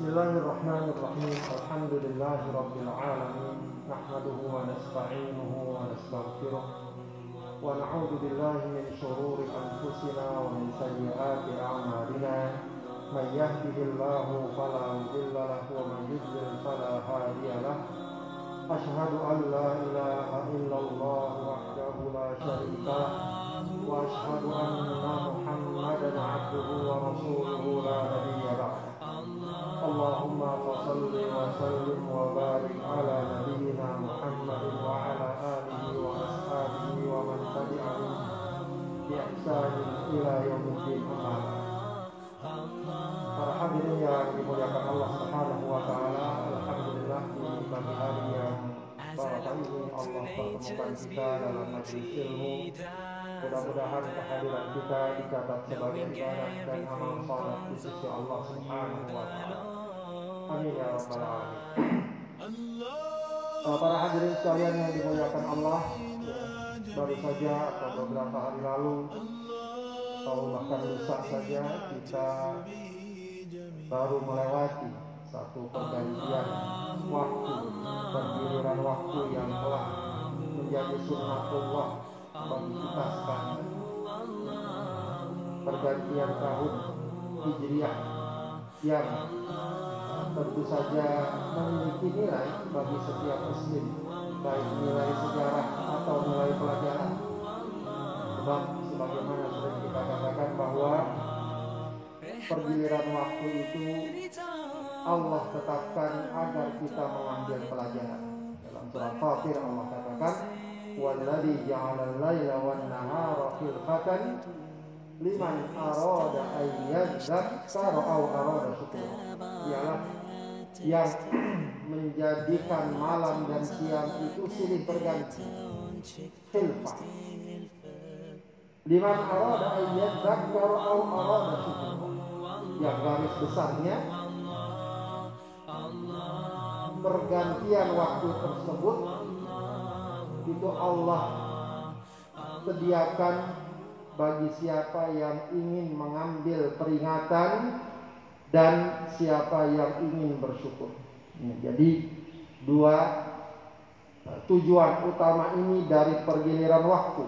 بسم الله الرحمن الرحيم. الحمد لله رب العالمين نحمده ونستعينه ونستغفره ونعوذ بالله من شرور أنفسنا ومن سيئات أعمالنا. من يهده الله فلا مضل له ومن يضلل فلا هادي له. أشهد أن لا إله إلا الله وحده لا شريك له وأشهد أن محمدا عبده ورسوله لا نبي بعده. اللهم فصل وسلم وبارك على نبينا محمد وعلى آله وأصحابه ومن تبعهم بإحسان إلى يوم الدين أما Para hadirin yang dimuliakan Allah Subhanahu wa taala, alhamdulillah di pagi hari yang barakah ini Allah pertemukan kita dalam majelis ilmu. Mudah-mudahan kehadiran kita dicatat sebagai ibadah dan amal saleh di sisi Allah Subhanahu wa taala. Amin ya rabbal alamin. Uh, para hadirin sekalian yang dimuliakan Allah, baru saja atau beberapa hari lalu atau bahkan lusa saja kita baru melewati satu pergantian waktu, pergiliran waktu yang telah menjadi sunnatullah bagi kita sekarang. Pergantian tahun Hijriah yang tentu saja memiliki nilai bagi setiap muslim baik nilai sejarah atau nilai pelajaran. Sebab sebagaimana sudah kita katakan bahwa pergiliran waktu itu Allah tetapkan agar kita mengambil pelajaran. Dalam surat Fatir Allah katakan ja'ala al-laila wan nahara khilfatan liman arada an yadzakkara aw arada syukura ialah yang menjadikan malam dan siang itu silih berganti. Khilfah. Liman arada an yadzakkara aw arada syukura yang garis besarnya pergantian waktu tersebut itu Allah sediakan bagi siapa yang ingin mengambil peringatan dan siapa yang ingin bersyukur. Jadi dua tujuan utama ini dari pergiliran waktu.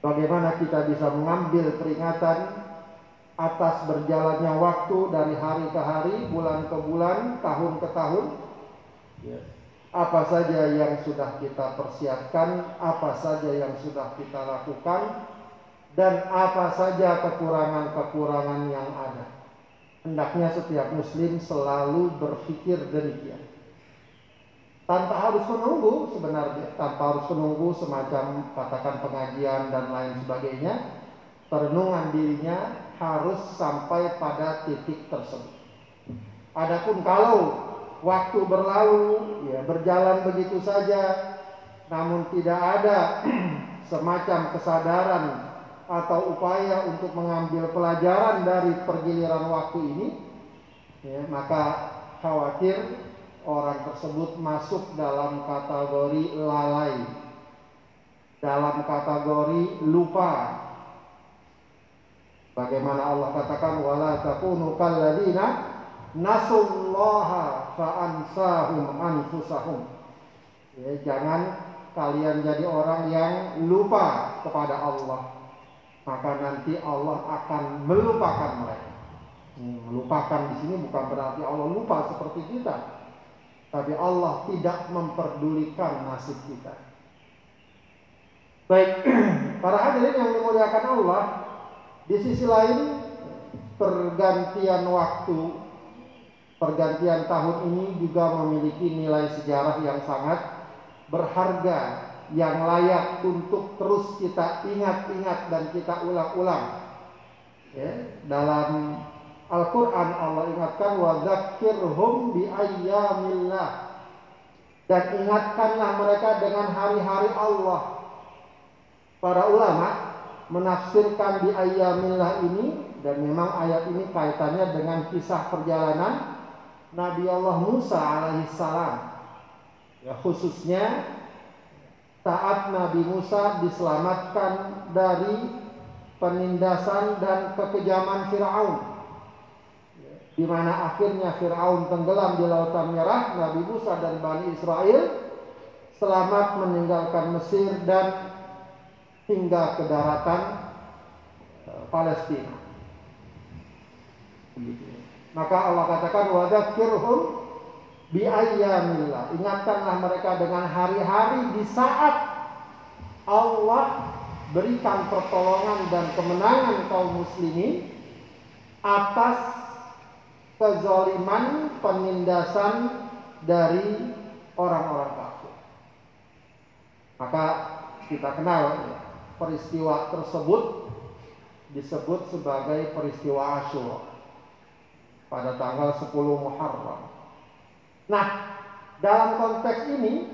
Bagaimana kita bisa mengambil peringatan atas berjalannya waktu dari hari ke hari, bulan ke bulan, tahun ke tahun. Apa saja yang sudah kita persiapkan, apa saja yang sudah kita lakukan, dan apa saja kekurangan-kekurangan yang ada. Hendaknya setiap muslim selalu berpikir demikian. Tanpa harus menunggu sebenarnya, tanpa harus menunggu semacam katakan pengajian dan lain sebagainya, perenungan dirinya harus sampai pada titik tersebut. Adapun kalau waktu berlalu, ya berjalan begitu saja, namun tidak ada semacam kesadaran atau upaya untuk mengambil pelajaran dari pergiliran waktu ini, ya, maka khawatir orang tersebut masuk dalam kategori lalai, dalam kategori lupa. Bagaimana Allah katakan wala takunu kalladzina nasullaha fa'ansahum anfusahum. Ya, jangan kalian jadi orang yang lupa kepada Allah. Maka nanti Allah akan melupakan mereka. Hmm, melupakan di sini bukan berarti Allah lupa seperti kita. Tapi Allah tidak memperdulikan nasib kita. Baik, para hadirin yang dimuliakan Allah, di sisi lain pergantian waktu pergantian tahun ini juga memiliki nilai sejarah yang sangat berharga yang layak untuk terus kita ingat-ingat dan kita ulang-ulang. Ya, dalam Al-Quran Allah ingatkan wa dzakirhum bi ayyamillah dan ingatkanlah mereka dengan hari-hari Allah. Para ulama menafsirkan di ayyamillah ini dan memang ayat ini kaitannya dengan kisah perjalanan Nabi Allah Musa alaihissalam. Ya khususnya saat Nabi Musa diselamatkan dari penindasan dan kekejaman Firaun. di mana akhirnya Firaun tenggelam di lautan merah, Nabi Musa dan Bani Israel selamat meninggalkan Mesir dan hingga ke daratan uh, Palestina. Maka Allah katakan wadzakirhum bi ayyamillah. Ingatkanlah mereka dengan hari-hari di saat Allah berikan pertolongan dan kemenangan kaum muslimin atas kezaliman penindasan dari orang-orang kafir. Maka kita kenal peristiwa tersebut disebut sebagai peristiwa Asyura pada tanggal 10 Muharram. Nah, dalam konteks ini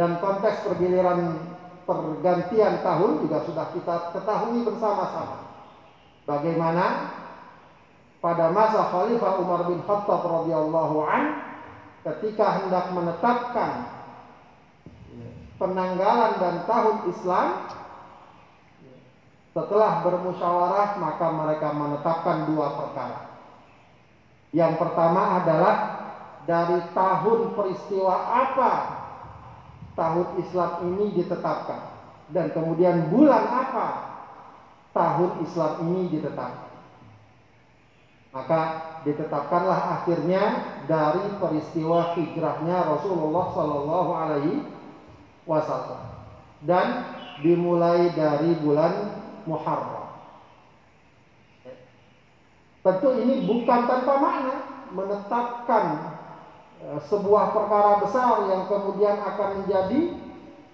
dan konteks pergiliran pergantian tahun juga sudah kita ketahui bersama-sama. Bagaimana pada masa Khalifah Umar bin Khattab radhiyallahu an ketika hendak menetapkan penanggalan dan tahun Islam setelah bermusyawarah maka mereka menetapkan dua perkara. Yang pertama adalah dari tahun peristiwa apa tahun Islam ini ditetapkan dan kemudian bulan apa tahun Islam ini ditetapkan. Maka ditetapkanlah akhirnya dari peristiwa hijrahnya Rasulullah Shallallahu Alaihi Wasallam dan dimulai dari bulan Muharram. Tentu ini bukan tanpa makna menetapkan Eh, sebuah perkara besar yang kemudian akan menjadi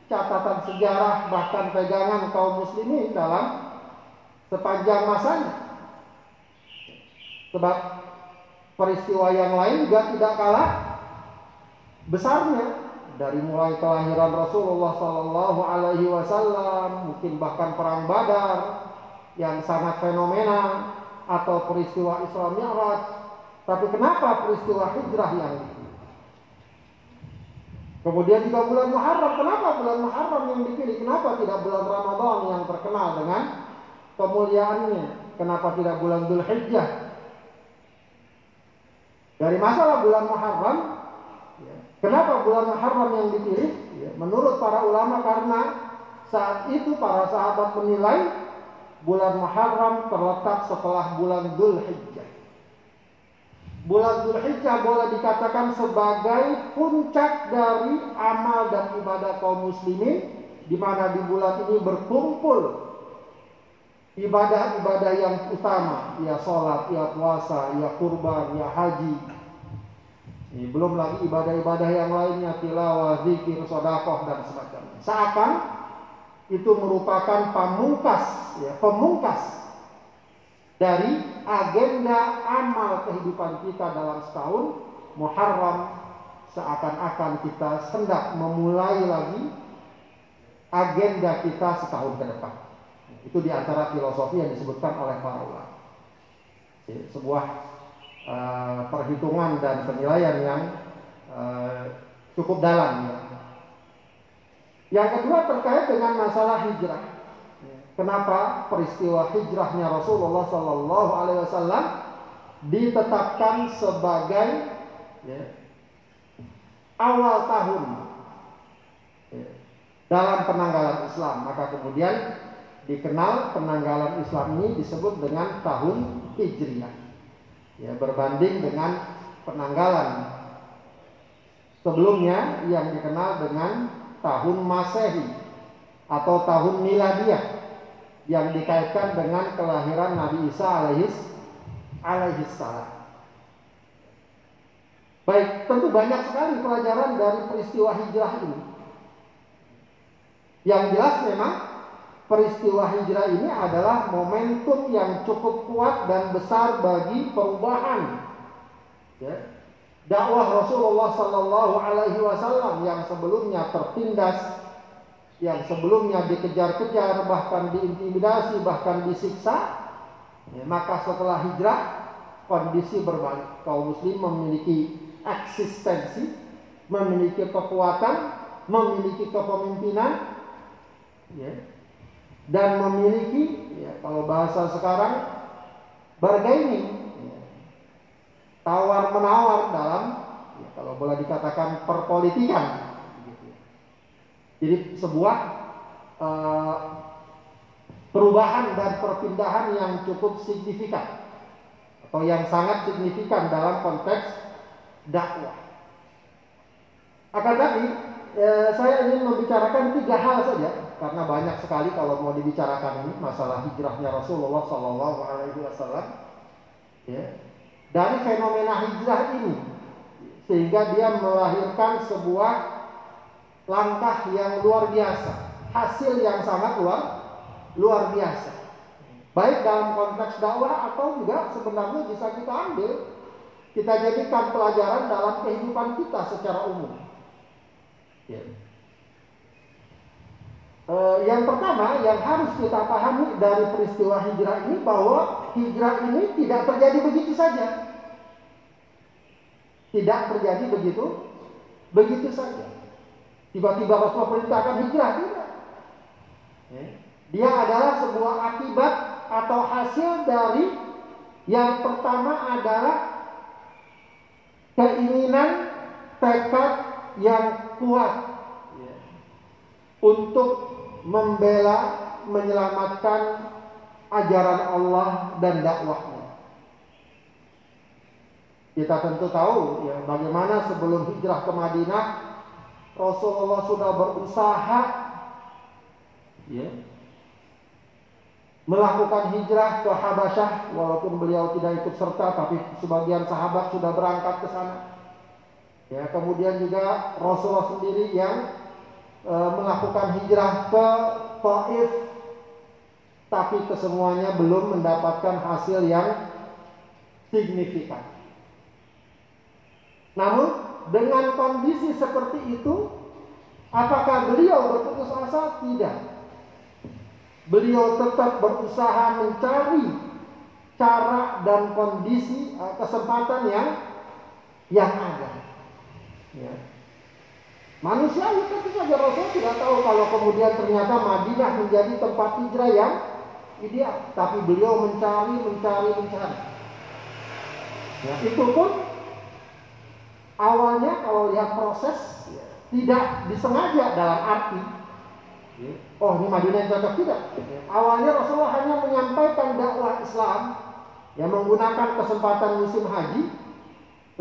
catatan sejarah bahkan pegangan kaum muslimin dalam sepanjang masanya. Sebab peristiwa yang lain juga tidak kalah besarnya dari mulai kelahiran Rasulullah Sallallahu Alaihi Wasallam, mungkin bahkan perang Badar yang sangat fenomenal atau peristiwa Isra Mi'raj. Tapi kenapa peristiwa hijrah yang Kemudian juga bulan Muharram. Kenapa bulan Muharram yang dipilih? Kenapa tidak bulan Ramadan yang terkenal dengan kemuliaannya? Kenapa tidak bulan Dhul Hijjah? Dari masalah bulan Muharram, kenapa bulan Muharram yang dipilih? Ya, menurut para ulama karena saat itu para sahabat menilai bulan Muharram terletak setelah bulan Dhul Hijjah. Bulan Zulhijjah boleh dikatakan sebagai puncak dari amal dan ibadah kaum muslimin di mana di bulan ini berkumpul ibadah-ibadah yang utama, ya sholat, ya puasa, ya kurban, ya haji. Ini belum lagi ibadah-ibadah yang lainnya, tilawah, zikir, sodakoh dan sebagainya. Seakan itu merupakan pamungkas, ya, pemungkas dari agenda amal kehidupan kita dalam setahun Muharram seakan-akan kita hendak memulai lagi agenda kita setahun ke depan. Itu di antara filosofi yang disebutkan oleh para ulama. Sebuah uh, perhitungan dan penilaian yang uh, cukup dalam. Ya. Yang kedua terkait dengan masalah hijrah. Kenapa peristiwa hijrahnya Rasulullah Sallallahu Alaihi Wasallam ditetapkan sebagai ya, awal tahun ya, dalam penanggalan Islam. Maka kemudian dikenal penanggalan Islam ini disebut dengan tahun Hijriah. Ya, berbanding dengan penanggalan sebelumnya yang dikenal dengan tahun Masehi atau tahun Miladiah yang dikaitkan dengan kelahiran Nabi Isa alaihis salam. Baik, tentu banyak sekali pelajaran dari peristiwa hijrah ini. Yang jelas memang peristiwa hijrah ini adalah momentum yang cukup kuat dan besar bagi perubahan. Ya, dakwah Rasulullah Sallallahu Alaihi Wasallam yang sebelumnya tertindas yang sebelumnya dikejar-kejar bahkan diintimidasi bahkan disiksa ya, maka setelah hijrah kondisi berbalik. Kaum muslim memiliki eksistensi memiliki kekuatan memiliki kepemimpinan ya, dan memiliki ya, kalau bahasa sekarang bargaining tawar menawar dalam ya, kalau boleh dikatakan perpolitikan. Jadi sebuah uh, perubahan dan perpindahan yang cukup signifikan atau yang sangat signifikan dalam konteks dakwah. Akan tetapi eh, saya ingin membicarakan tiga hal saja karena banyak sekali kalau mau dibicarakan ini masalah hijrahnya Rasulullah Shallallahu Alaihi Wasallam. Ya, dari fenomena hijrah ini sehingga dia melahirkan sebuah langkah yang luar biasa, hasil yang sangat luar luar biasa. Baik dalam konteks dakwah atau juga sebenarnya bisa kita ambil, kita jadikan pelajaran dalam kehidupan kita secara umum. Ya. Uh, yang pertama yang harus kita pahami dari peristiwa hijrah ini bahwa hijrah ini tidak terjadi begitu saja. Tidak terjadi begitu begitu saja. Tiba-tiba Rasulullah perintahkan hijrah tidak. Ya. Dia adalah sebuah akibat atau hasil dari yang pertama adalah keinginan tekad yang kuat untuk membela, menyelamatkan ajaran Allah dan dakwahnya. Kita tentu tahu ya bagaimana sebelum hijrah ke Madinah Rasulullah sudah berusaha ya, melakukan hijrah ke Habasyah walaupun beliau tidak ikut serta tapi sebagian sahabat sudah berangkat ke sana. Ya, kemudian juga Rasulullah sendiri yang melakukan hijrah ke Taif tapi kesemuanya belum mendapatkan hasil yang signifikan. Namun dengan kondisi seperti itu apakah beliau berputus asa? Tidak beliau tetap berusaha mencari cara dan kondisi uh, kesempatan yang yang ada. Ya. Manusia tentu saja Rasul tidak tahu kalau kemudian ternyata Madinah menjadi tempat hijrah yang ideal, tapi beliau mencari, mencari, mencari. Ya, itu pun awalnya kalau lihat proses ya, tidak disengaja dalam arti Oh ini Madinah yang cocok tidak. Awalnya Rasulullah hanya menyampaikan dakwah Islam yang menggunakan kesempatan musim haji.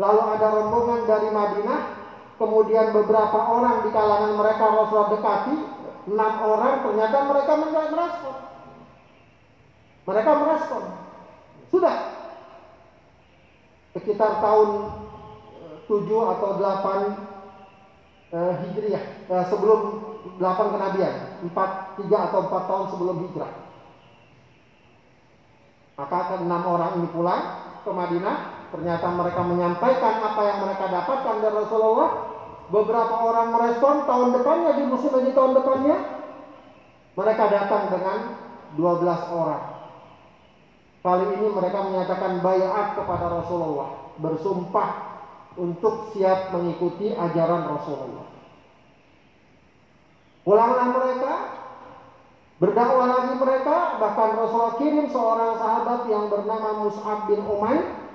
Lalu ada rombongan dari Madinah, kemudian beberapa orang di kalangan mereka Rasulullah dekati, enam orang ternyata mereka merespon. Mereka merespon. Sudah. Sekitar tahun 7 eh, atau 8 eh, Hijriah, eh, sebelum delapan kenabian, empat, tiga atau empat tahun sebelum hijrah. Maka enam orang ini pulang ke Madinah, ternyata mereka menyampaikan apa yang mereka dapatkan dari Rasulullah. Beberapa orang merespon tahun depannya di musim haji tahun depannya, mereka datang dengan 12 orang. Kali ini mereka menyatakan bayat kepada Rasulullah, bersumpah untuk siap mengikuti ajaran Rasulullah. Pulanglah mereka, berdakwah lagi mereka, bahkan Rasulullah kirim seorang sahabat yang bernama Mus'ab bin Umair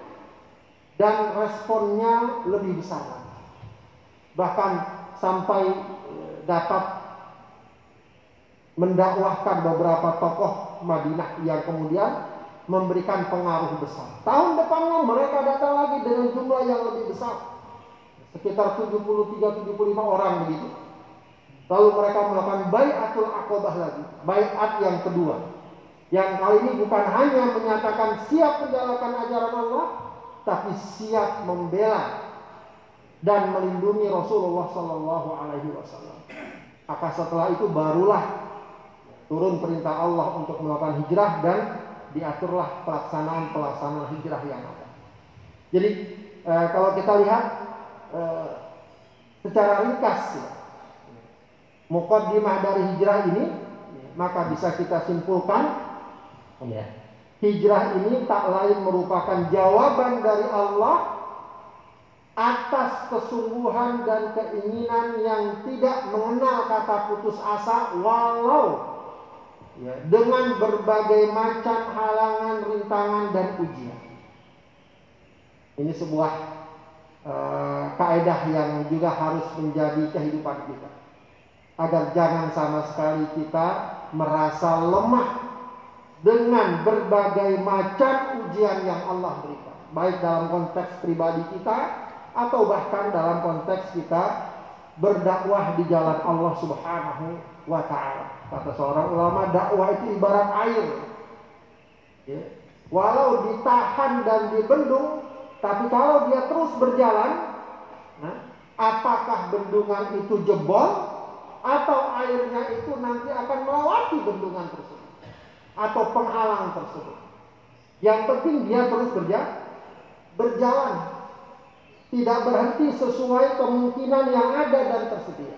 dan responnya lebih besar. Bahkan sampai eh, dapat mendakwahkan beberapa tokoh Madinah yang kemudian memberikan pengaruh besar. Tahun depannya mereka datang lagi dengan jumlah yang lebih besar. Sekitar 73-75 orang begitu. Lalu mereka melakukan bayatul akobah lagi, bayat yang kedua. Yang kali ini bukan hanya menyatakan siap menjalankan ajaran Allah, tapi siap membela dan melindungi Rasulullah Sallallahu Alaihi Wasallam. Maka setelah itu barulah turun perintah Allah untuk melakukan hijrah dan diaturlah pelaksanaan pelaksanaan hijrah yang ada. Jadi e, kalau kita lihat e, secara ringkas ya, mukaddimah dari hijrah ini maka bisa kita simpulkan ya, hijrah ini tak lain merupakan jawaban dari Allah atas kesungguhan dan keinginan yang tidak mengenal kata putus asa walau ya, dengan berbagai macam halangan, rintangan dan ujian. Ini sebuah uh, kaedah yang juga harus menjadi kehidupan kita. Agar jangan sama sekali kita merasa lemah dengan berbagai macam ujian yang Allah berikan. Baik dalam konteks pribadi kita atau bahkan dalam konteks kita berdakwah di jalan Allah Subhanahu wa taala. Kata seorang ulama, dakwah itu ibarat air. Ya. Walau ditahan dan dibendung, tapi kalau dia terus berjalan, nah, apakah bendungan itu jebol atau airnya itu nanti akan melewati bendungan tersebut atau penghalang tersebut. Yang penting dia terus berjalan, berjalan, tidak berhenti sesuai kemungkinan yang ada dan tersedia.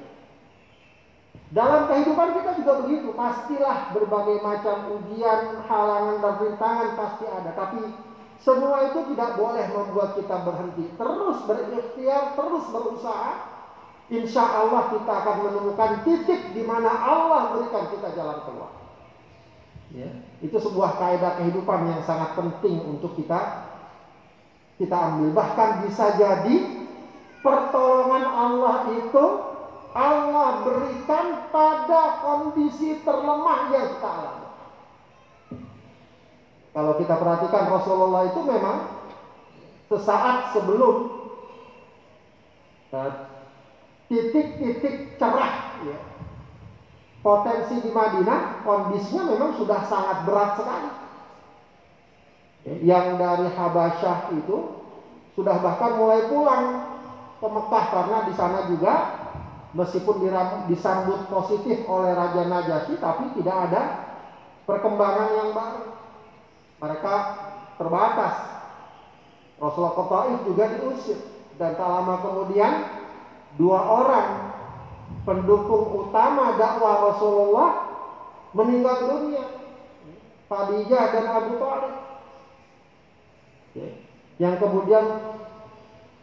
Dalam kehidupan kita juga begitu, pastilah berbagai macam ujian, halangan dan rintangan pasti ada. Tapi semua itu tidak boleh membuat kita berhenti. Terus berikhtiar, terus berusaha. Insya Allah kita akan menemukan titik di mana Allah berikan kita jalan keluar. Ya, itu sebuah kaidah kehidupan yang sangat penting untuk kita kita ambil. Bahkan bisa jadi pertolongan Allah itu Allah berikan pada kondisi terlemah yang kita alami. Kalau kita perhatikan Rasulullah itu memang sesaat sebelum eh, titik-titik cerah ya, potensi di Madinah kondisinya memang sudah sangat berat sekali. Yang dari Habasyah itu sudah bahkan mulai pulang ke Mekah karena di sana juga meskipun disambut positif oleh Raja Najasyi tapi tidak ada perkembangan yang baru. Mereka terbatas. Rasulullah ke Taif juga diusir dan tak lama kemudian dua orang pendukung utama dakwah Rasulullah meninggal dunia. Khadijah dan Abu Thalib. Yang kemudian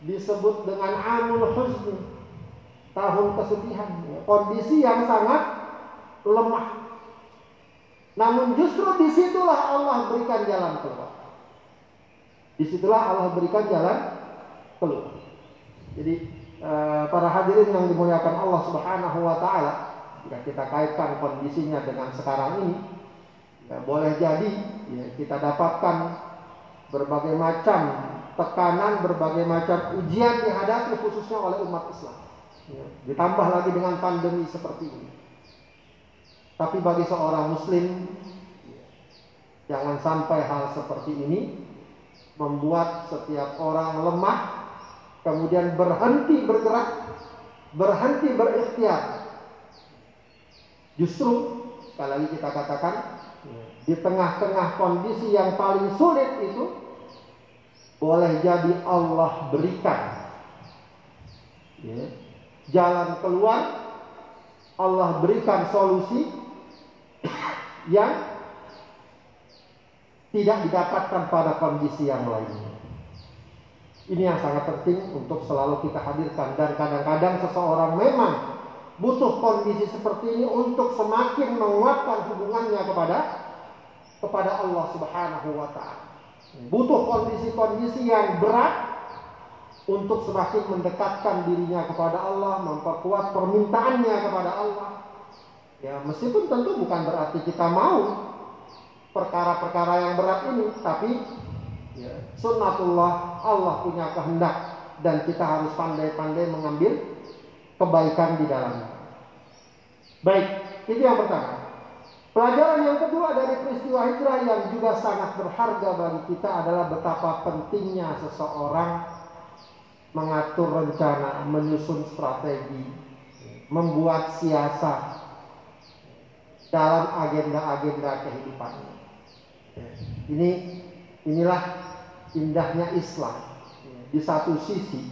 disebut dengan Amul Husni tahun kesedihan, kondisi yang sangat lemah. Namun justru di situlah Allah berikan jalan keluar. Di situlah Allah berikan jalan keluar. Jadi para hadirin yang dimuliakan Allah Subhanahu Wa Taala, jika kita kaitkan kondisinya dengan sekarang ini, ya boleh jadi ya, kita dapatkan berbagai macam tekanan, berbagai macam ujian dihadapi khususnya oleh umat Islam. Ya, ditambah lagi dengan pandemi seperti ini. Tapi bagi seorang muslim jangan sampai hal seperti ini membuat setiap orang lemah kemudian berhenti bergerak, berhenti berikhtiar. Justru sekali lagi kita katakan di tengah-tengah kondisi yang paling sulit itu boleh jadi Allah berikan ya, jalan keluar, Allah berikan solusi yang tidak didapatkan pada kondisi yang lainnya. Ini yang sangat penting untuk selalu kita hadirkan dan kadang-kadang seseorang memang butuh kondisi seperti ini untuk semakin menguatkan hubungannya kepada kepada Allah Subhanahu wa taala. Butuh kondisi-kondisi yang berat untuk semakin mendekatkan dirinya kepada Allah, memperkuat permintaannya kepada Allah. Ya, meskipun tentu bukan berarti kita mau perkara-perkara yang berat ini, tapi ya, sunnatullah Allah punya kehendak dan kita harus pandai-pandai mengambil kebaikan di dalamnya. Baik, itu yang pertama. Pelajaran yang kedua dari peristiwa hijrah yang juga sangat berharga bagi kita adalah betapa pentingnya seseorang mengatur rencana, menyusun strategi, membuat siasat dalam agenda-agenda kehidupannya. Ini inilah indahnya Islam. Di satu sisi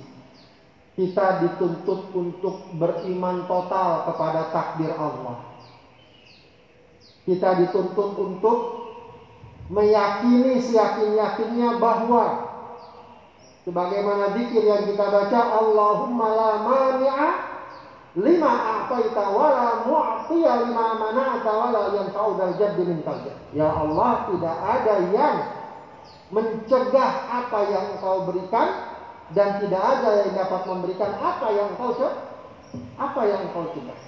kita dituntut untuk beriman total kepada takdir Allah. Kita dituntut untuk meyakini seyakin-yakinnya bahwa Sebagaimana zikir yang kita baca Allahumma la mani'a lima a'taita wa la mu'tiya lima mana'ata wa la yanfa'u dal jaddi min Ya Allah, tidak ada yang mencegah apa yang engkau berikan dan tidak ada yang dapat memberikan apa yang engkau apa yang engkau cegah.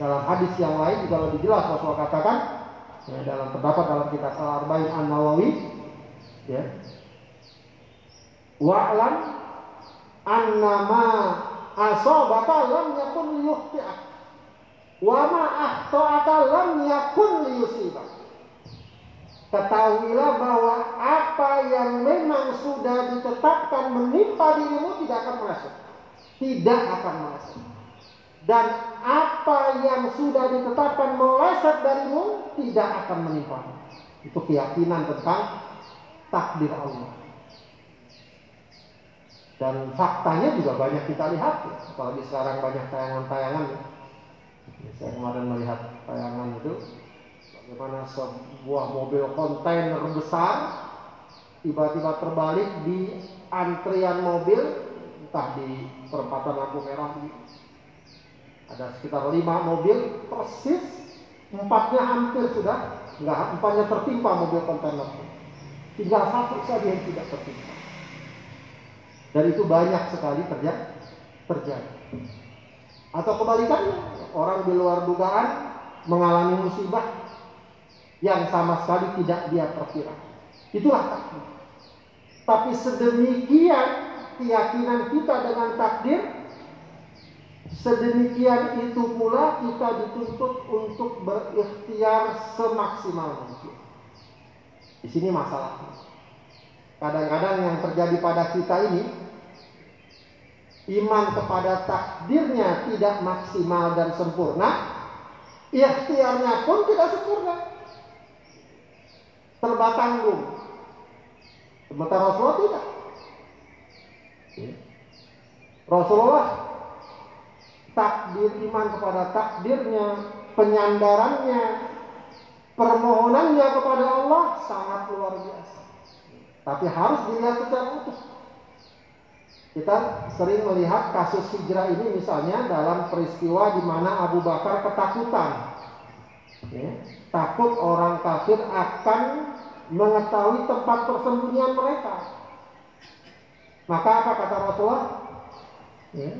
Dalam hadis yang lain juga lebih jelas Rasulullah katakan ya, dalam terdapat dalam kitab Al-Arba'in An-Nawawi ya. Wa'lam annama asabaka lam yakun liyukhti'ak wa ma akhta'aka lam yakun liyusibak. Ketahuilah bahwa apa yang memang sudah ditetapkan menimpa dirimu tidak akan masuk. Tidak akan masuk. Dan apa yang sudah ditetapkan meleset darimu tidak akan menimpa. Itu keyakinan tentang takdir Allah. Dan faktanya juga banyak kita lihat, ya. apalagi sekarang banyak tayangan-tayangan. Ya, saya kemarin melihat tayangan itu, bagaimana sebuah mobil kontainer besar tiba-tiba terbalik di antrian mobil, entah di perempatan lampu merah. Ada sekitar lima mobil persis, empatnya hampir sudah, enggak empatnya tertimpa mobil kontainer. Tinggal satu saja yang tidak tertimpa. Dan itu banyak sekali terjadi. terjadi. Atau kebalikannya, orang di luar dugaan mengalami musibah yang sama sekali tidak dia perkira. Itulah takdir. Tapi sedemikian keyakinan kita dengan takdir, sedemikian itu pula kita dituntut untuk berikhtiar semaksimal mungkin. Di sini masalahnya. Kadang-kadang yang terjadi pada kita ini iman kepada takdirnya tidak maksimal dan sempurna, ikhtiarnya pun tidak sempurna. Terbatang belum. Sementara Rasulullah tidak. Rasulullah takdir iman kepada takdirnya, penyandarannya, permohonannya kepada Allah sangat luar biasa. Tapi harus dilihat secara utuh. Kita sering melihat kasus hijrah ini misalnya dalam peristiwa di mana Abu Bakar ketakutan. Ya, takut orang kafir akan mengetahui tempat persembunyian mereka. Maka apa kata Rasulullah? Ya,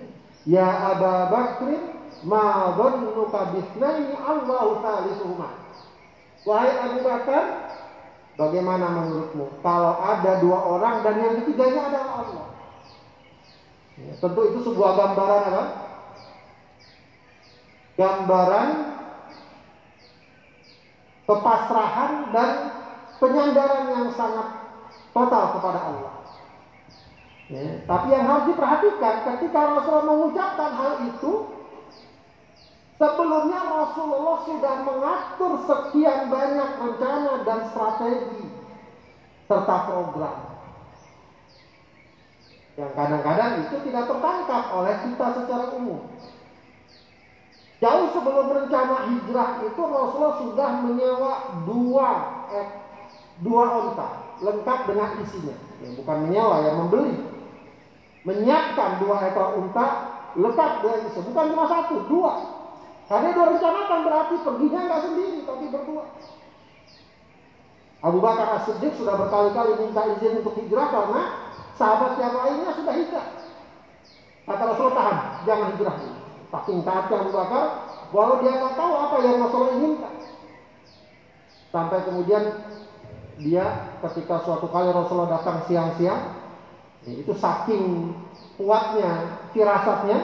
ya Abu Bakr, ma dhannuka bisnaini Allahu salisuhuma. Wahai Abu Bakar, bagaimana menurutmu kalau ada dua orang dan yang ketiganya adalah Allah? Ya, tentu itu sebuah gambaran apa? Gambaran kepasrahan dan penyandaran yang sangat total kepada Allah. Ya, tapi yang harus diperhatikan ketika Rasulullah mengucapkan hal itu, sebelumnya Rasulullah sudah mengatur sekian banyak rencana dan strategi serta program. Yang kadang-kadang itu tidak tertangkap oleh kita secara umum. Jauh sebelum rencana hijrah itu Rasulullah sudah menyewa dua dua onta lengkap dengan isinya. Ya, bukan menyewa, yang membeli. Menyiapkan dua ekor unta lengkap dengan isinya. Bukan cuma satu, dua. Karena dua rencanakan berarti perginya nggak sendiri, tapi berdua. Abu Bakar As-Siddiq sudah berkali-kali minta izin untuk hijrah karena Sahabat yang lainnya sudah hijrah. Kata Rasulullah tahan, jangan hijrah. Saking taatnya Abu Bakar, bahwa dia nggak tahu apa yang Rasulullah inginkan. Sampai kemudian dia ketika suatu kali Rasulullah datang siang-siang, itu saking kuatnya firasatnya,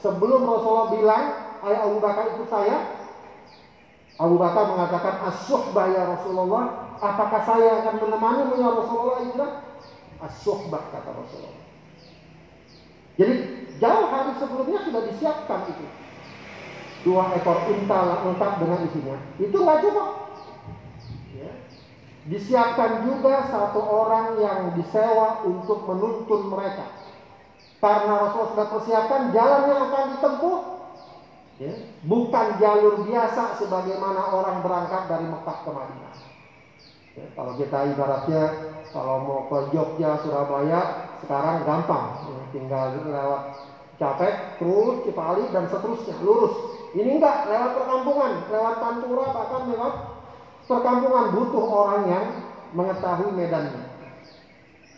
sebelum Rasulullah bilang, ayah Abu Bakar itu saya, Abu Bakar mengatakan, asuhbah ya Rasulullah, apakah saya akan menemani ya Rasulullah hijrah? as-suhbah kata Rasulullah. Jadi jauh hari sebelumnya sudah disiapkan itu. Dua ekor unta lengkap dengan isinya. Itu nggak cukup. Disiapkan juga satu orang yang disewa untuk menuntun mereka. Karena Rasulullah sudah persiapkan jalan yang akan ditempuh. Ya. Bukan jalur biasa sebagaimana orang berangkat dari Mekah ke Madinah. Ya, kalau kita ibaratnya kalau mau ke Jogja, Surabaya, sekarang gampang, ya, tinggal lewat Capek, terus Cipali dan seterusnya, lurus. Ini enggak lewat perkampungan, lewat Pantura bahkan lewat perkampungan butuh orang yang mengetahui medannya.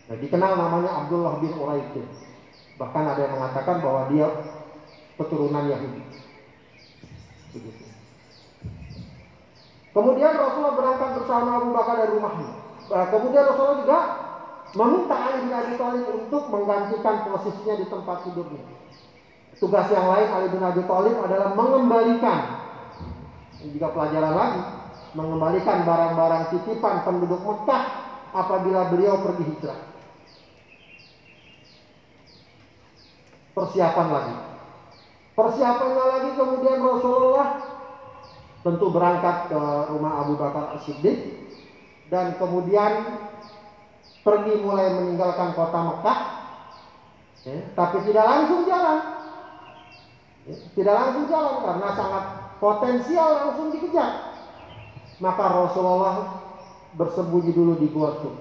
Nah, dikenal namanya Abdullah bin Uraiqin. Bahkan ada yang mengatakan bahwa dia keturunan Yahudi. Begitu. Kemudian Rasulullah berangkat bersama Abu Bakar dari rumahnya. Nah, kemudian Rasulullah juga meminta Ali bin Abi Thalib untuk menggantikan posisinya di tempat tidurnya. Tugas yang lain Ali bin Abi Thalib adalah mengembalikan ini juga pelajaran lagi mengembalikan barang-barang titipan penduduk Mekah apabila beliau pergi hijrah. Persiapan lagi. Persiapannya lagi kemudian Rasulullah tentu berangkat ke rumah Abu Bakar As-Siddiq dan kemudian pergi mulai meninggalkan kota Mekah ya, tapi tidak langsung jalan ya, tidak langsung jalan karena sangat potensial langsung dikejar maka Rasulullah bersembunyi dulu di Gua Sub.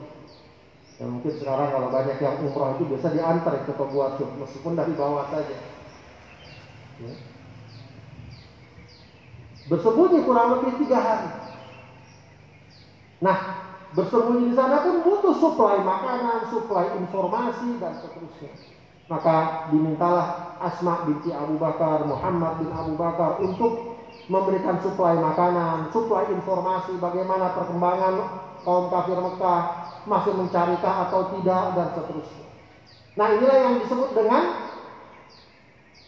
Ya mungkin sekarang kalau banyak yang umroh itu biasa diantar ke Gua Sub, meskipun dari bawah saja. Ya. Bersembunyi kurang lebih tiga hari. Nah, bersembunyi di sana pun butuh suplai makanan, suplai informasi dan seterusnya. Maka dimintalah Asma binti Abu Bakar, Muhammad bin Abu Bakar untuk memberikan suplai makanan, suplai informasi bagaimana perkembangan kaum kafir Mekah, masih mencarikah atau tidak dan seterusnya. Nah inilah yang disebut dengan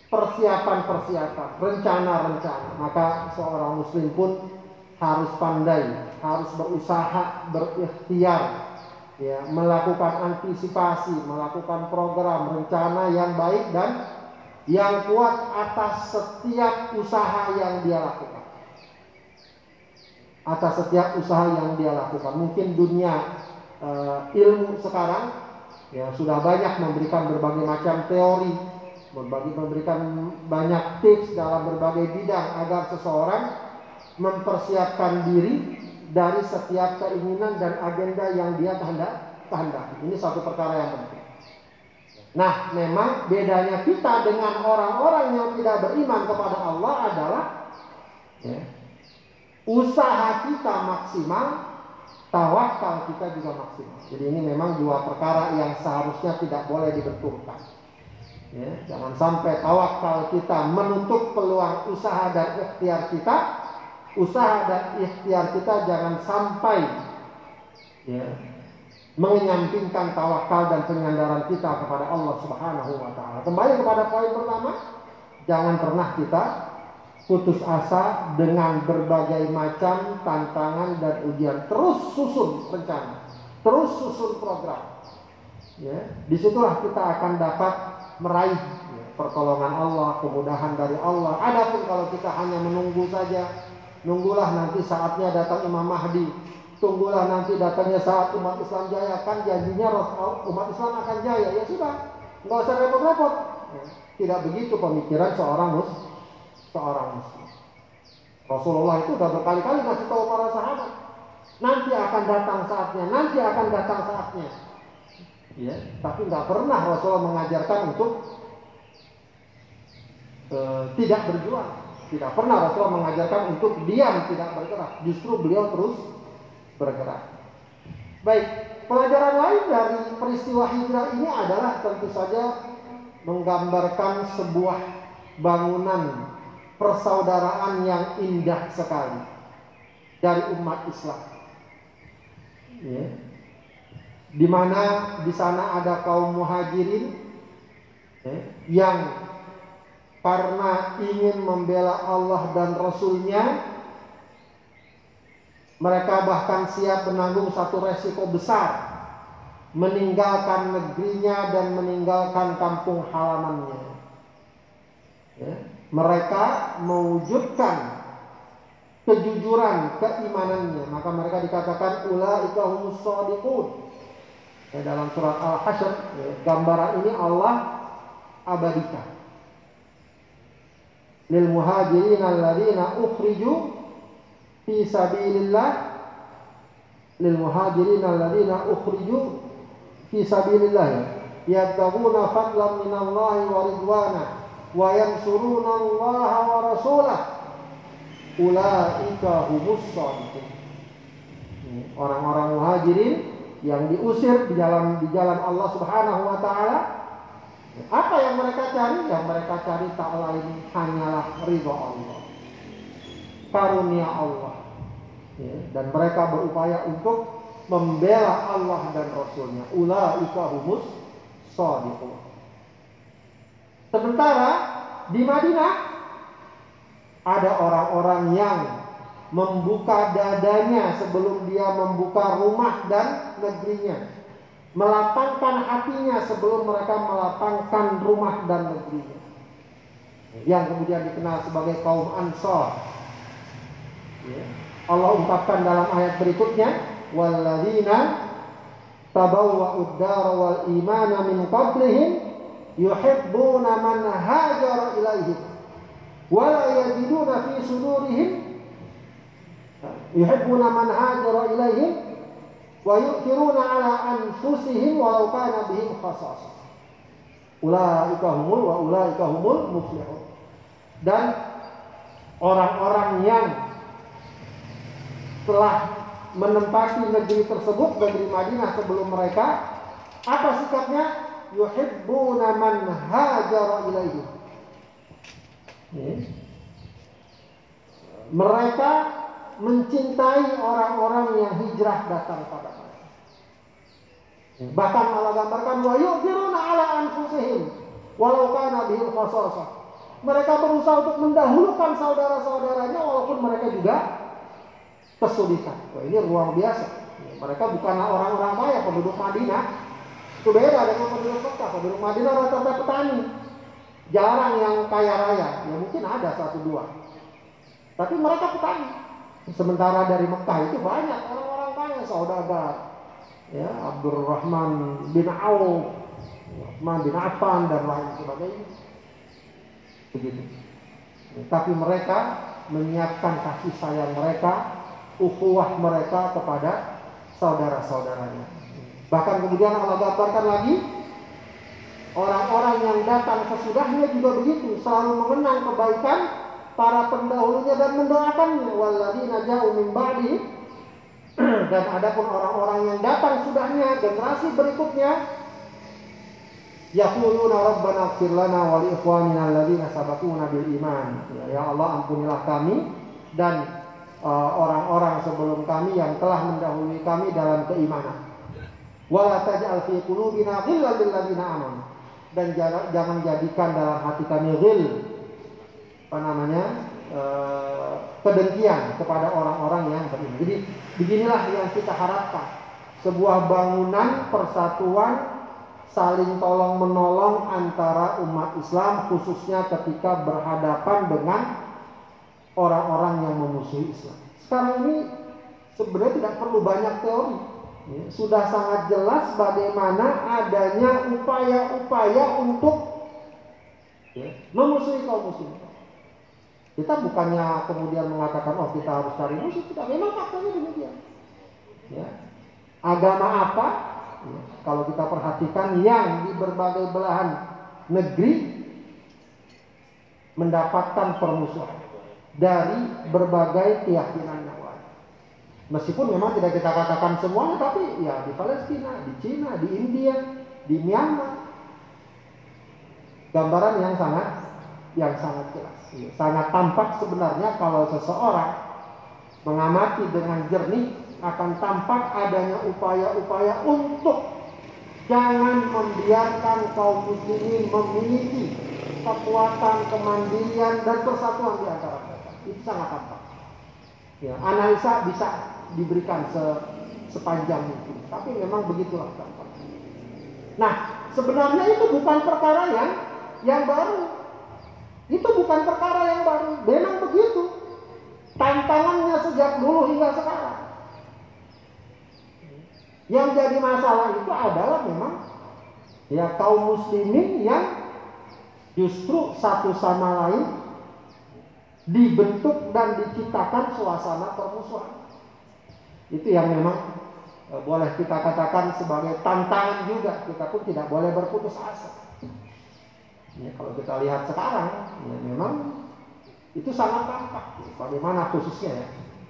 persiapan-persiapan, rencana-rencana. Maka seorang muslim pun harus pandai, harus berusaha, berikhtiar, ya, melakukan antisipasi, melakukan program, rencana yang baik dan yang kuat atas setiap usaha yang dia lakukan. Atas setiap usaha yang dia lakukan. Mungkin dunia uh, ilmu sekarang ya sudah banyak memberikan berbagai macam teori, berbagi memberikan banyak tips dalam berbagai bidang agar seseorang mempersiapkan diri dari setiap keinginan dan agenda yang dia kehendaki. Ini satu perkara yang penting. Nah, memang bedanya kita dengan orang-orang yang tidak beriman kepada Allah adalah ya, usaha kita maksimal, tawakal kita juga maksimal. Jadi ini memang dua perkara yang seharusnya tidak boleh dibenturkan. Ya, jangan sampai tawakal kita menutup peluang usaha dan ikhtiar kita. Usaha dan ikhtiar kita jangan sampai ya, menyampingkan tawakal dan penyandaran kita kepada Allah Subhanahu wa taala. Kembali kepada poin pertama, jangan pernah kita putus asa dengan berbagai macam tantangan dan ujian. Terus susun rencana, terus susun program. Ya, di situlah kita akan dapat meraih ya, pertolongan Allah, kemudahan dari Allah. Adapun kalau kita hanya menunggu saja, nunggulah nanti saatnya datang Imam Mahdi Tunggulah nanti datangnya saat umat Islam jaya kan janjinya umat Islam akan jaya. Ya sudah nggak usah repot-repot. Tidak begitu pemikiran seorang mus seorang muslim. Rasulullah itu sudah berkali-kali masih tahu para sahabat nanti akan datang saatnya nanti akan datang saatnya. Ya tapi nggak pernah Rasulullah mengajarkan untuk uh, tidak berjuang. Tidak pernah Rasulullah mengajarkan untuk diam tidak bergerak. Justru beliau terus bergerak. Baik, pelajaran lain dari peristiwa hijrah ini adalah tentu saja menggambarkan sebuah bangunan persaudaraan yang indah sekali dari umat Islam. Ya. Di mana di sana ada kaum muhajirin ya, yang karena ingin membela Allah dan Rasulnya mereka bahkan siap menanggung satu resiko besar meninggalkan negerinya dan meninggalkan kampung halamannya. Ya. Mereka mewujudkan kejujuran keimanannya, maka mereka dikatakan shadiqun. Ya, dalam surat Al-Hasyr, ya, gambaran ini Allah abadikan. Lil muhajirin alladzina ukhriju fi sabilillah lil muhajirin alladziina ukhriju fi sabilillah yabtaguna fadlan minallahi wa ridwana wa yansuruna Allah wa rasulah ulaika humus shadiqun Orang-orang muhajirin yang diusir di jalan di jalan Allah Subhanahu wa taala apa yang mereka cari? Yang mereka cari tak lain hanyalah ridho Allah. Karunia Allah. Ya, dan mereka berupaya untuk membela Allah dan Rasulnya. Ulaika humus shadiqun. Sementara di Madinah ada orang-orang yang membuka dadanya sebelum dia membuka rumah dan negerinya. Melapangkan hatinya sebelum mereka melapangkan rumah dan negerinya. Yang kemudian dikenal sebagai kaum Ansor. Allah ungkapkan dalam ayat berikutnya, "Walladzina tabawwa'ud dar wal imana min qablihim yuhibbuna man hajara ilaihim wa la yajiduna fi sudurihim yuhibbuna man hajara ilaihim wa yu'thiruna ala anfusihim walau kana bihim khasasah. Ulaika humul wa ulaika humul muflihun. Dan orang-orang yang telah menempati negeri tersebut negeri Madinah sebelum mereka apa sikapnya yuhibbuna man hajara ilaihi mereka mencintai orang-orang yang hijrah datang pada mereka. Bahkan Allah gambarkan wa yu'thiruna ala anfusihim walau kana bihim khasasah. Mereka berusaha untuk mendahulukan saudara-saudaranya walaupun mereka juga kesulitan. Wah, ini luar biasa. Mereka bukanlah orang-orang kaya, penduduk Madinah. Itu beda dengan penduduk Mekah. Penduduk Madinah rata-rata petani. Jarang yang kaya raya. Ya mungkin ada satu dua. Tapi mereka petani. Sementara dari Mekah itu banyak orang-orang kaya saudagar. Ya, Abdurrahman bin Auf, Uthman bin Affan dan lain sebagainya. Begitu. Tapi mereka menyiapkan kasih sayang mereka, ukhuwah mereka kepada saudara-saudaranya. Bahkan kemudian Allah gambarkan lagi orang-orang yang datang sesudahnya juga begitu, selalu mengenang kebaikan para pendahulunya dan mendoakannya. Walladzina ja'u min ba'di. Dan adapun orang-orang yang datang sudahnya generasi berikutnya yaquluna rabbana ighfir lana wa li ikhwanina alladzina sabaquna bil iman. Ya, Allah ampunilah kami dan orang-orang uh, sebelum kami yang telah mendahului kami dalam keimanan. Fi qulubina lil dan jangan jadikan dalam hati kami ghil apa namanya e, kedengkian kepada orang-orang yang beriman. Jadi beginilah yang kita harapkan. Sebuah bangunan persatuan saling tolong menolong antara umat Islam khususnya ketika berhadapan dengan orang-orang yang memusuhi Islam. Sekarang ini sebenarnya tidak perlu banyak teori. Ya, sudah sangat jelas bagaimana adanya upaya-upaya untuk ya, memusuhi kaum muslimin. Kita bukannya kemudian mengatakan oh kita harus cari musuh, tidak. Memang faktanya demikian. Ya. Agama apa? Ya. Kalau kita perhatikan yang di berbagai belahan negeri mendapatkan permusuhan dari berbagai keyakinan yang lain. Meskipun memang tidak kita katakan semuanya, tapi ya di Palestina, di Cina, di India, di Myanmar, gambaran yang sangat yang sangat jelas. Sangat tampak sebenarnya kalau seseorang mengamati dengan jernih akan tampak adanya upaya-upaya untuk jangan membiarkan kaum muslimin memiliki kekuatan kemandirian dan persatuan di antara mereka. Itu sangat tampak. Ya, analisa bisa diberikan se sepanjang mungkin, tapi memang begitulah tampak. Nah, sebenarnya itu bukan perkara yang yang baru. Itu bukan perkara yang baru. Memang begitu. Tantangannya sejak dulu hingga sekarang. Yang jadi masalah itu adalah memang ya kaum muslimin yang justru satu sama lain dibentuk dan diciptakan suasana permusuhan. Itu yang memang e, boleh kita katakan sebagai tantangan juga. Kita pun tidak boleh berputus asa. Ya, kalau kita lihat sekarang, ya memang itu sangat tampak. Bagaimana khususnya ya,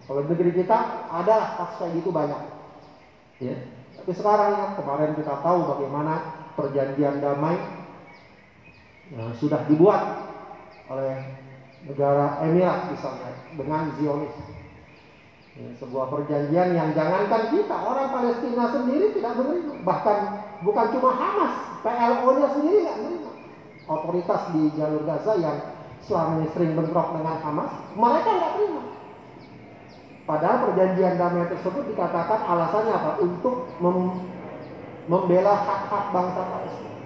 Kalau negeri kita adalah kasus gitu banyak. Ya. Tapi sekarang ya, kemarin kita tahu bagaimana perjanjian damai ya, sudah dibuat oleh negara Emirat misalnya dengan Zionis. Ya, sebuah perjanjian yang jangankan kita, orang Palestina sendiri tidak menerima. Bahkan bukan cuma Hamas, PLO-nya sendiri nggak menerima. Otoritas di jalur Gaza yang selama ini sering bentrok dengan Hamas, mereka nggak terima. Padahal perjanjian damai tersebut dikatakan alasannya apa? Untuk mem membela hak-hak bangsa Palestina.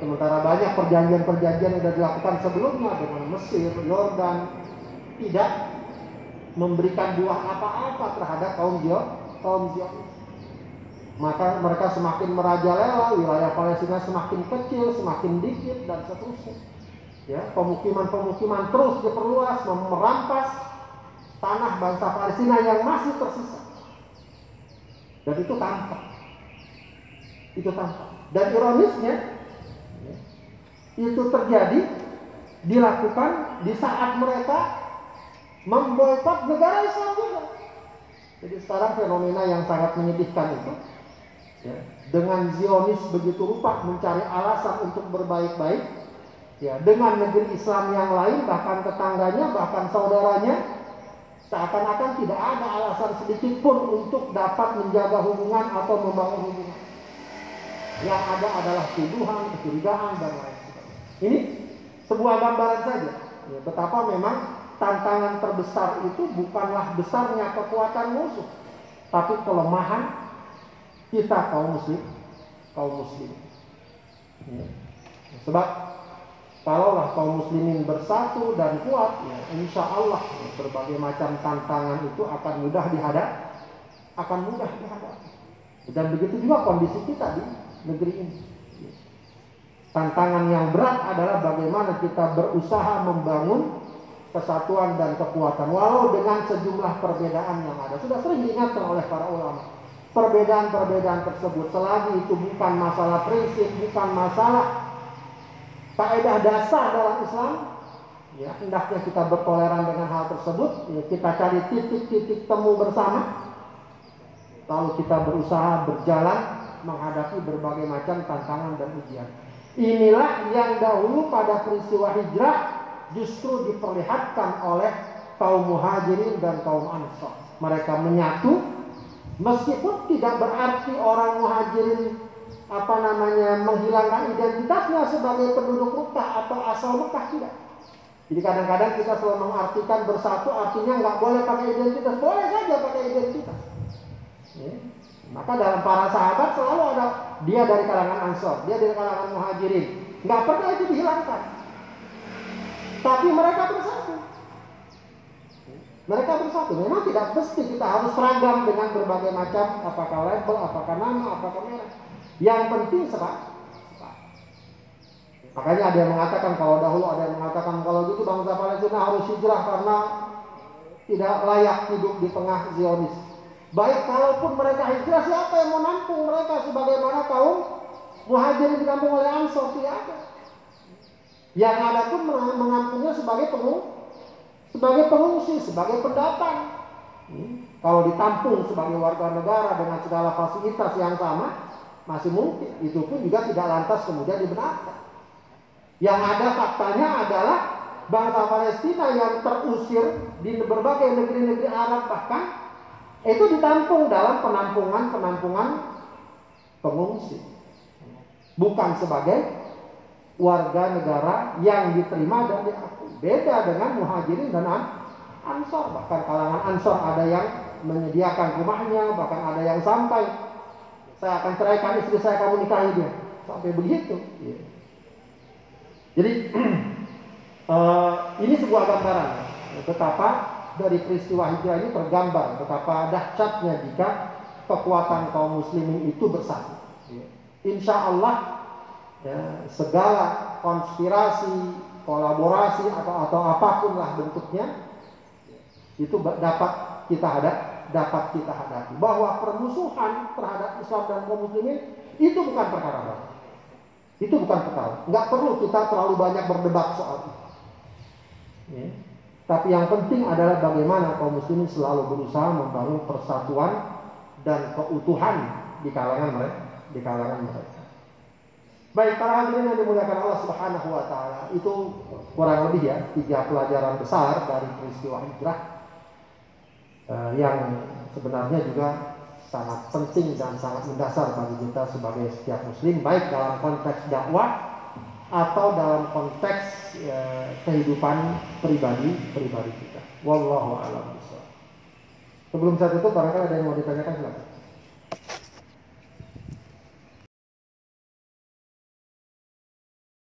Sementara banyak perjanjian-perjanjian yang sudah dilakukan sebelumnya dengan Mesir, Yordan, tidak memberikan buah apa-apa terhadap kaum Zion, kaum Zionis. Maka mereka semakin merajalela, wilayah Palestina semakin kecil, semakin dikit dan seterusnya. Ya, pemukiman-pemukiman terus diperluas, merampas tanah bangsa Palestina yang masih tersisa. Dan itu tampak. Itu tampak. Dan ironisnya, itu terjadi dilakukan di saat mereka memboikot negara Islam juga. Jadi sekarang fenomena yang sangat menyedihkan itu ya, dengan Zionis begitu rupa mencari alasan untuk berbaik-baik ya dengan negeri Islam yang lain bahkan tetangganya bahkan saudaranya seakan-akan tidak ada alasan sedikit pun untuk dapat menjaga hubungan atau membangun hubungan. Yang ada adalah tuduhan, kecurigaan dan lain ini sebuah gambaran saja ya, betapa memang tantangan terbesar itu bukanlah besarnya kekuatan musuh, tapi kelemahan kita kaum muslim, kaum muslim. Ya. Sebab kalaulah kaum muslimin bersatu dan kuat, ya, insya Allah ya, berbagai macam tantangan itu akan mudah dihadap, akan mudah dihadap. Dan begitu juga kondisi kita di negeri ini. Tantangan yang berat adalah bagaimana kita berusaha membangun kesatuan dan kekuatan walau dengan sejumlah perbedaan yang ada. Sudah sering diingatkan oleh para ulama. Perbedaan-perbedaan tersebut selagi itu bukan masalah prinsip, bukan masalah kaidah dasar dalam Islam, ya hendaknya kita bertoleran dengan hal tersebut. Ya, kita cari titik-titik temu bersama, lalu kita berusaha berjalan menghadapi berbagai macam tantangan dan ujian. Inilah yang dahulu pada peristiwa hijrah justru diperlihatkan oleh kaum muhajirin dan kaum ansor. Mereka menyatu meskipun tidak berarti orang muhajirin apa namanya menghilangkan identitasnya sebagai penduduk Mekah atau asal Mekah tidak. Jadi kadang-kadang kita selalu mengartikan bersatu artinya nggak boleh pakai identitas, boleh saja pakai identitas. Ya. Maka dalam para sahabat selalu ada dia dari kalangan Ansor, dia dari kalangan Muhajirin. Nggak pernah itu dihilangkan. Tapi mereka bersatu. Mereka bersatu. Memang tidak mesti kita harus seragam dengan berbagai macam apakah label, apakah nama, apakah merek. Yang penting sebab. Makanya ada yang mengatakan kalau dahulu ada yang mengatakan kalau gitu bangsa Palestina harus hijrah karena tidak layak hidup di tengah Zionis. Baik kalaupun mereka hijrah siapa yang mau nampung mereka sebagaimana kaum muhajirin dikampung oleh Ansor tidak ada. Yang ada pun mengampungnya sebagai pengungsi, sebagai pengungsi, sebagai pendatang. Hmm. Kalau ditampung sebagai warga negara dengan segala fasilitas yang sama, masih mungkin. Itu pun juga tidak lantas kemudian dibenarkan. Yang ada faktanya adalah bangsa Palestina yang terusir di berbagai negeri-negeri Arab bahkan itu ditampung dalam penampungan-penampungan pengungsi. Bukan sebagai warga negara yang diterima dan diakui. Beda dengan muhajirin dan ansor. Bahkan kalangan ansor ada yang menyediakan rumahnya, bahkan ada yang sampai saya akan ceraikan istri saya kamu nikahi dia. Sampai begitu. Jadi uh, ini sebuah gambaran betapa dari peristiwa hijrah ini tergambar betapa dahsyatnya jika kekuatan kaum muslimin itu bersatu. Insya Allah ya, segala konspirasi, kolaborasi atau atau apa pun lah bentuknya itu dapat kita hadap, dapat kita hadapi. Bahwa permusuhan terhadap Islam dan kaum muslimin itu bukan perkara baru. Itu bukan perkara. Nggak perlu kita terlalu banyak berdebat soal itu. Ya. Tapi yang penting adalah bagaimana kaum muslimin selalu berusaha membangun persatuan dan keutuhan di kalangan mereka, di kalangan mereka. Baik para hadirin yang dimuliakan Allah Subhanahu wa taala, itu kurang lebih ya tiga pelajaran besar dari peristiwa hijrah eh, yang sebenarnya juga sangat penting dan sangat mendasar bagi kita sebagai setiap muslim baik dalam konteks dakwah atau dalam konteks ya, kehidupan pribadi pribadi kita. Wallahu a'lam Sebelum saya tutup, barangkali ada yang mau ditanyakan silakan.